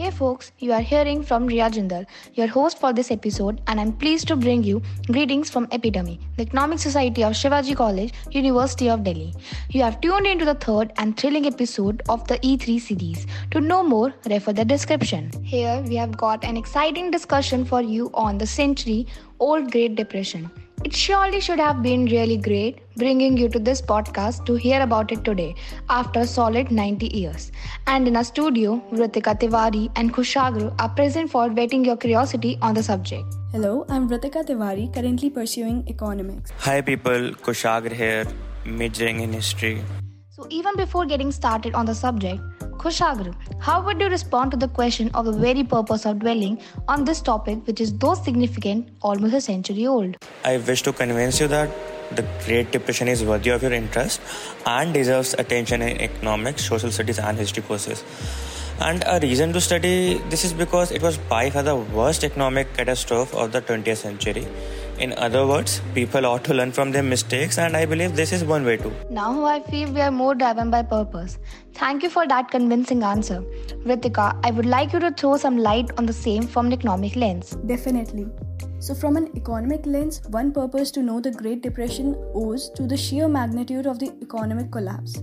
Hey folks, you are hearing from Riya Jindal, your host for this episode, and I'm pleased to bring you greetings from Epidemi, the Economic Society of Shivaji College, University of Delhi. You have tuned into the third and thrilling episode of the E3 series. To know more, refer the description. Here we have got an exciting discussion for you on the century old Great Depression. It surely should have been really great bringing you to this podcast to hear about it today after a solid 90 years. And in our studio, Vritika Tiwari and Kushagra are present for whetting your curiosity on the subject. Hello, I'm Vritika Tiwari, currently pursuing economics. Hi people, Kushagra here, majoring in history. So even before getting started on the subject, Kushagra, how would you respond to the question of the very purpose of dwelling on this topic, which is though significant, almost a century old? I wish to convince you that the Great Depression is worthy of your interest and deserves attention in economics, social studies, and history courses. And a reason to study this is because it was by far the worst economic catastrophe of the 20th century. In other words, people ought to learn from their mistakes, and I believe this is one way to. Now I feel we are more driven by purpose. Thank you for that convincing answer. Ritika, I would like you to throw some light on the same from an economic lens. Definitely. So, from an economic lens, one purpose to know the Great Depression owes to the sheer magnitude of the economic collapse.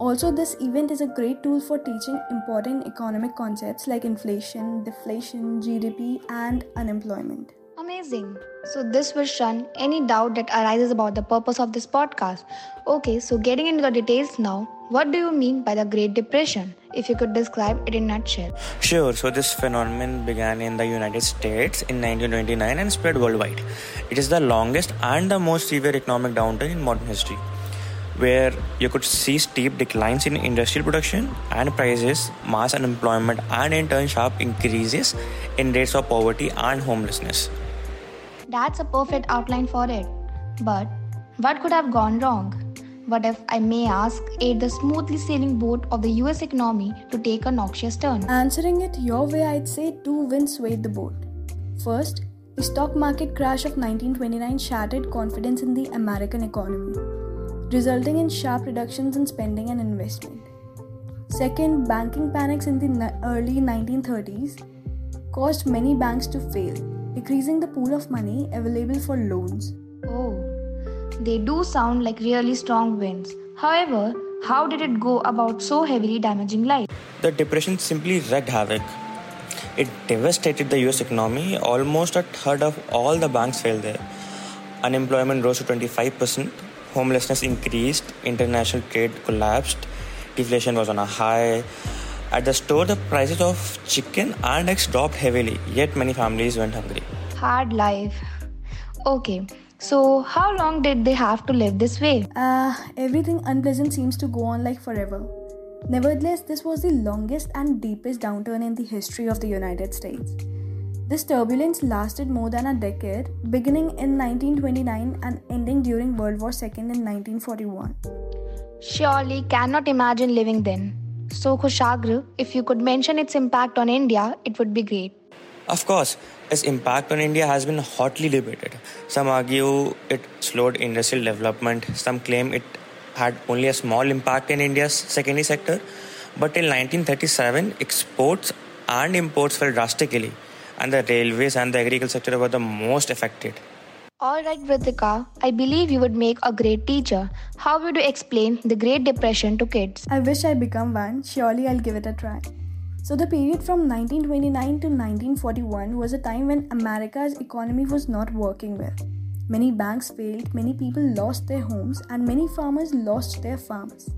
Also, this event is a great tool for teaching important economic concepts like inflation, deflation, GDP, and unemployment. Amazing. So, this will shun any doubt that arises about the purpose of this podcast. Okay, so getting into the details now, what do you mean by the Great Depression? If you could describe it in a nutshell. Sure, so this phenomenon began in the United States in 1929 and spread worldwide. It is the longest and the most severe economic downturn in modern history, where you could see steep declines in industrial production and prices, mass unemployment, and in turn sharp increases in rates of poverty and homelessness. That's a perfect outline for it. But what could have gone wrong? What if I may ask, ate the smoothly sailing boat of the US economy to take a noxious turn? Answering it your way, I'd say two winds swayed the boat. First, the stock market crash of 1929 shattered confidence in the American economy, resulting in sharp reductions in spending and investment. Second, banking panics in the early 1930s caused many banks to fail, decreasing the pool of money available for loans. Oh. They do sound like really strong winds. However, how did it go about so heavily damaging life? The depression simply wreaked havoc. It devastated the US economy. Almost a third of all the banks failed there. Unemployment rose to 25%, homelessness increased, international trade collapsed, deflation was on a high. At the store, the prices of chicken and eggs dropped heavily, yet many families went hungry. Hard life. Okay, so, how long did they have to live this way? Uh, everything unpleasant seems to go on like forever. Nevertheless, this was the longest and deepest downturn in the history of the United States. This turbulence lasted more than a decade, beginning in 1929 and ending during World War II in 1941. Surely cannot imagine living then. So, Kushagra, if you could mention its impact on India, it would be great. Of course, its impact on India has been hotly debated. Some argue it slowed industrial development, some claim it had only a small impact in India's secondary sector. But till 1937, exports and imports fell drastically, and the railways and the agricultural sector were the most affected. Alright, Vritika, I believe you would make a great teacher. How would you explain the Great Depression to kids? I wish I become one. Surely I'll give it a try. So, the period from 1929 to 1941 was a time when America's economy was not working well. Many banks failed, many people lost their homes, and many farmers lost their farms.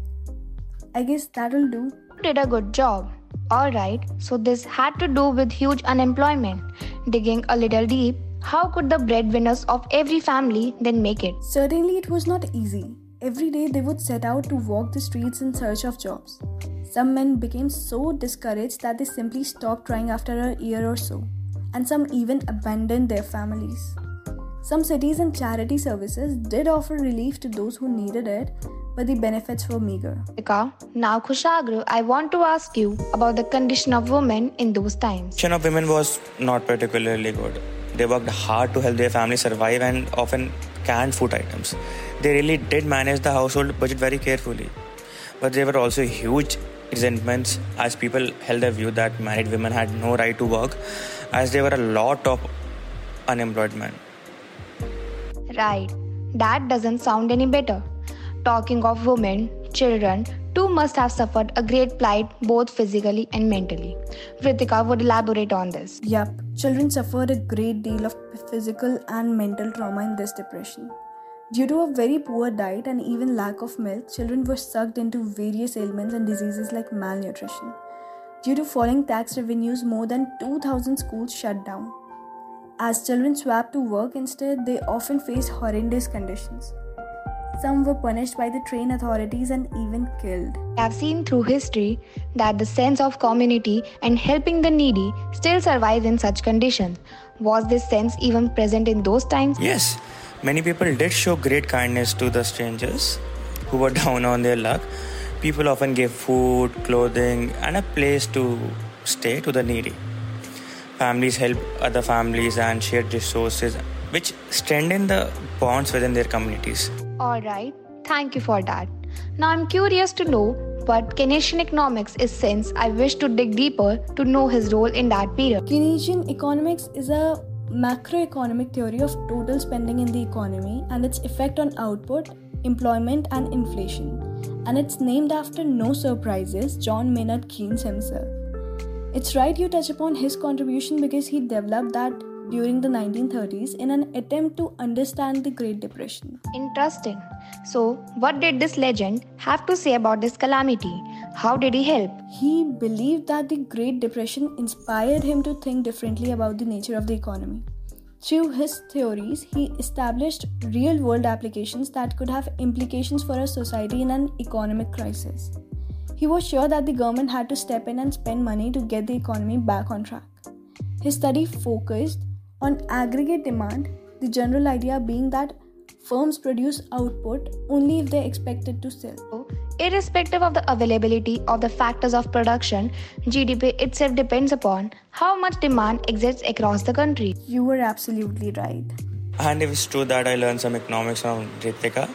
I guess that'll do. You did a good job. Alright, so this had to do with huge unemployment. Digging a little deep, how could the breadwinners of every family then make it? Certainly, it was not easy. Every day they would set out to walk the streets in search of jobs. Some men became so discouraged that they simply stopped trying after a year or so, and some even abandoned their families. Some cities and charity services did offer relief to those who needed it, but the benefits were meager. Now, Kushagra, I want to ask you about the condition of women in those times. Condition of women was not particularly good. They worked hard to help their family survive and often canned food items. They really did manage the household budget very carefully, but they were also huge resentments as people held the view that married women had no right to work as there were a lot of unemployed men. Right. That doesn't sound any better. Talking of women, children too must have suffered a great plight both physically and mentally. Vritika would elaborate on this. Yup, children suffered a great deal of physical and mental trauma in this depression. Due to a very poor diet and even lack of milk, children were sucked into various ailments and diseases like malnutrition. Due to falling tax revenues, more than 2,000 schools shut down. As children swapped to work instead, they often faced horrendous conditions. Some were punished by the train authorities and even killed. I have seen through history that the sense of community and helping the needy still survives in such conditions. Was this sense even present in those times? Yes, many people did show great kindness to the strangers who were down on their luck. People often gave food, clothing, and a place to stay to the needy. Families helped other families and shared resources, which strengthened the bonds within their communities. Alright, thank you for that. Now I'm curious to know what Keynesian economics is since I wish to dig deeper to know his role in that period. Keynesian economics is a macroeconomic theory of total spending in the economy and its effect on output, employment, and inflation. And it's named after no surprises, John Maynard Keynes himself. It's right you touch upon his contribution because he developed that during the 1930s in an attempt to understand the Great Depression. Interesting. So, what did this legend have to say about this calamity? How did he help? He believed that the Great Depression inspired him to think differently about the nature of the economy. Through his theories, he established real world applications that could have implications for a society in an economic crisis. He was sure that the government had to step in and spend money to get the economy back on track. His study focused on aggregate demand, the general idea being that firms produce output only if they expect it to sell. Irrespective of the availability of the factors of production, GDP itself depends upon how much demand exists across the country. You were absolutely right. And if it's true that I learned some economics from Ritika,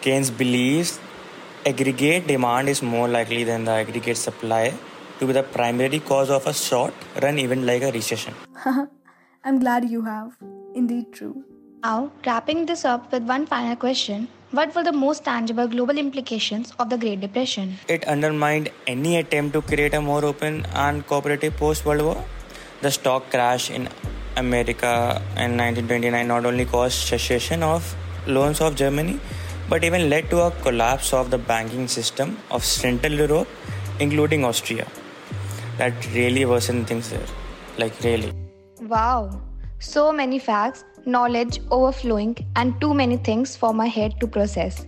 Keynes believes aggregate demand is more likely than the aggregate supply to be the primary cause of a short run event like a recession. I'm glad you have. Indeed, true. Now, wrapping this up with one final question What were the most tangible global implications of the Great Depression? It undermined any attempt to create a more open and cooperative post World War. The stock crash in America in 1929 not only caused cessation of loans of Germany but even led to a collapse of the banking system of Central Europe, including Austria. That really worsened things there. Like, really. Wow, so many facts, knowledge overflowing, and too many things for my head to process.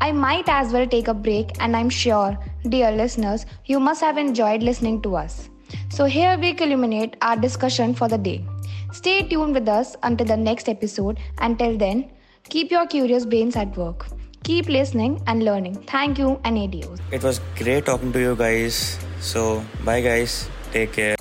I might as well take a break, and I'm sure, dear listeners, you must have enjoyed listening to us. So, here we culminate our discussion for the day. Stay tuned with us until the next episode. Until then, keep your curious brains at work. Keep listening and learning. Thank you and adios. It was great talking to you guys. So, bye, guys. Take care.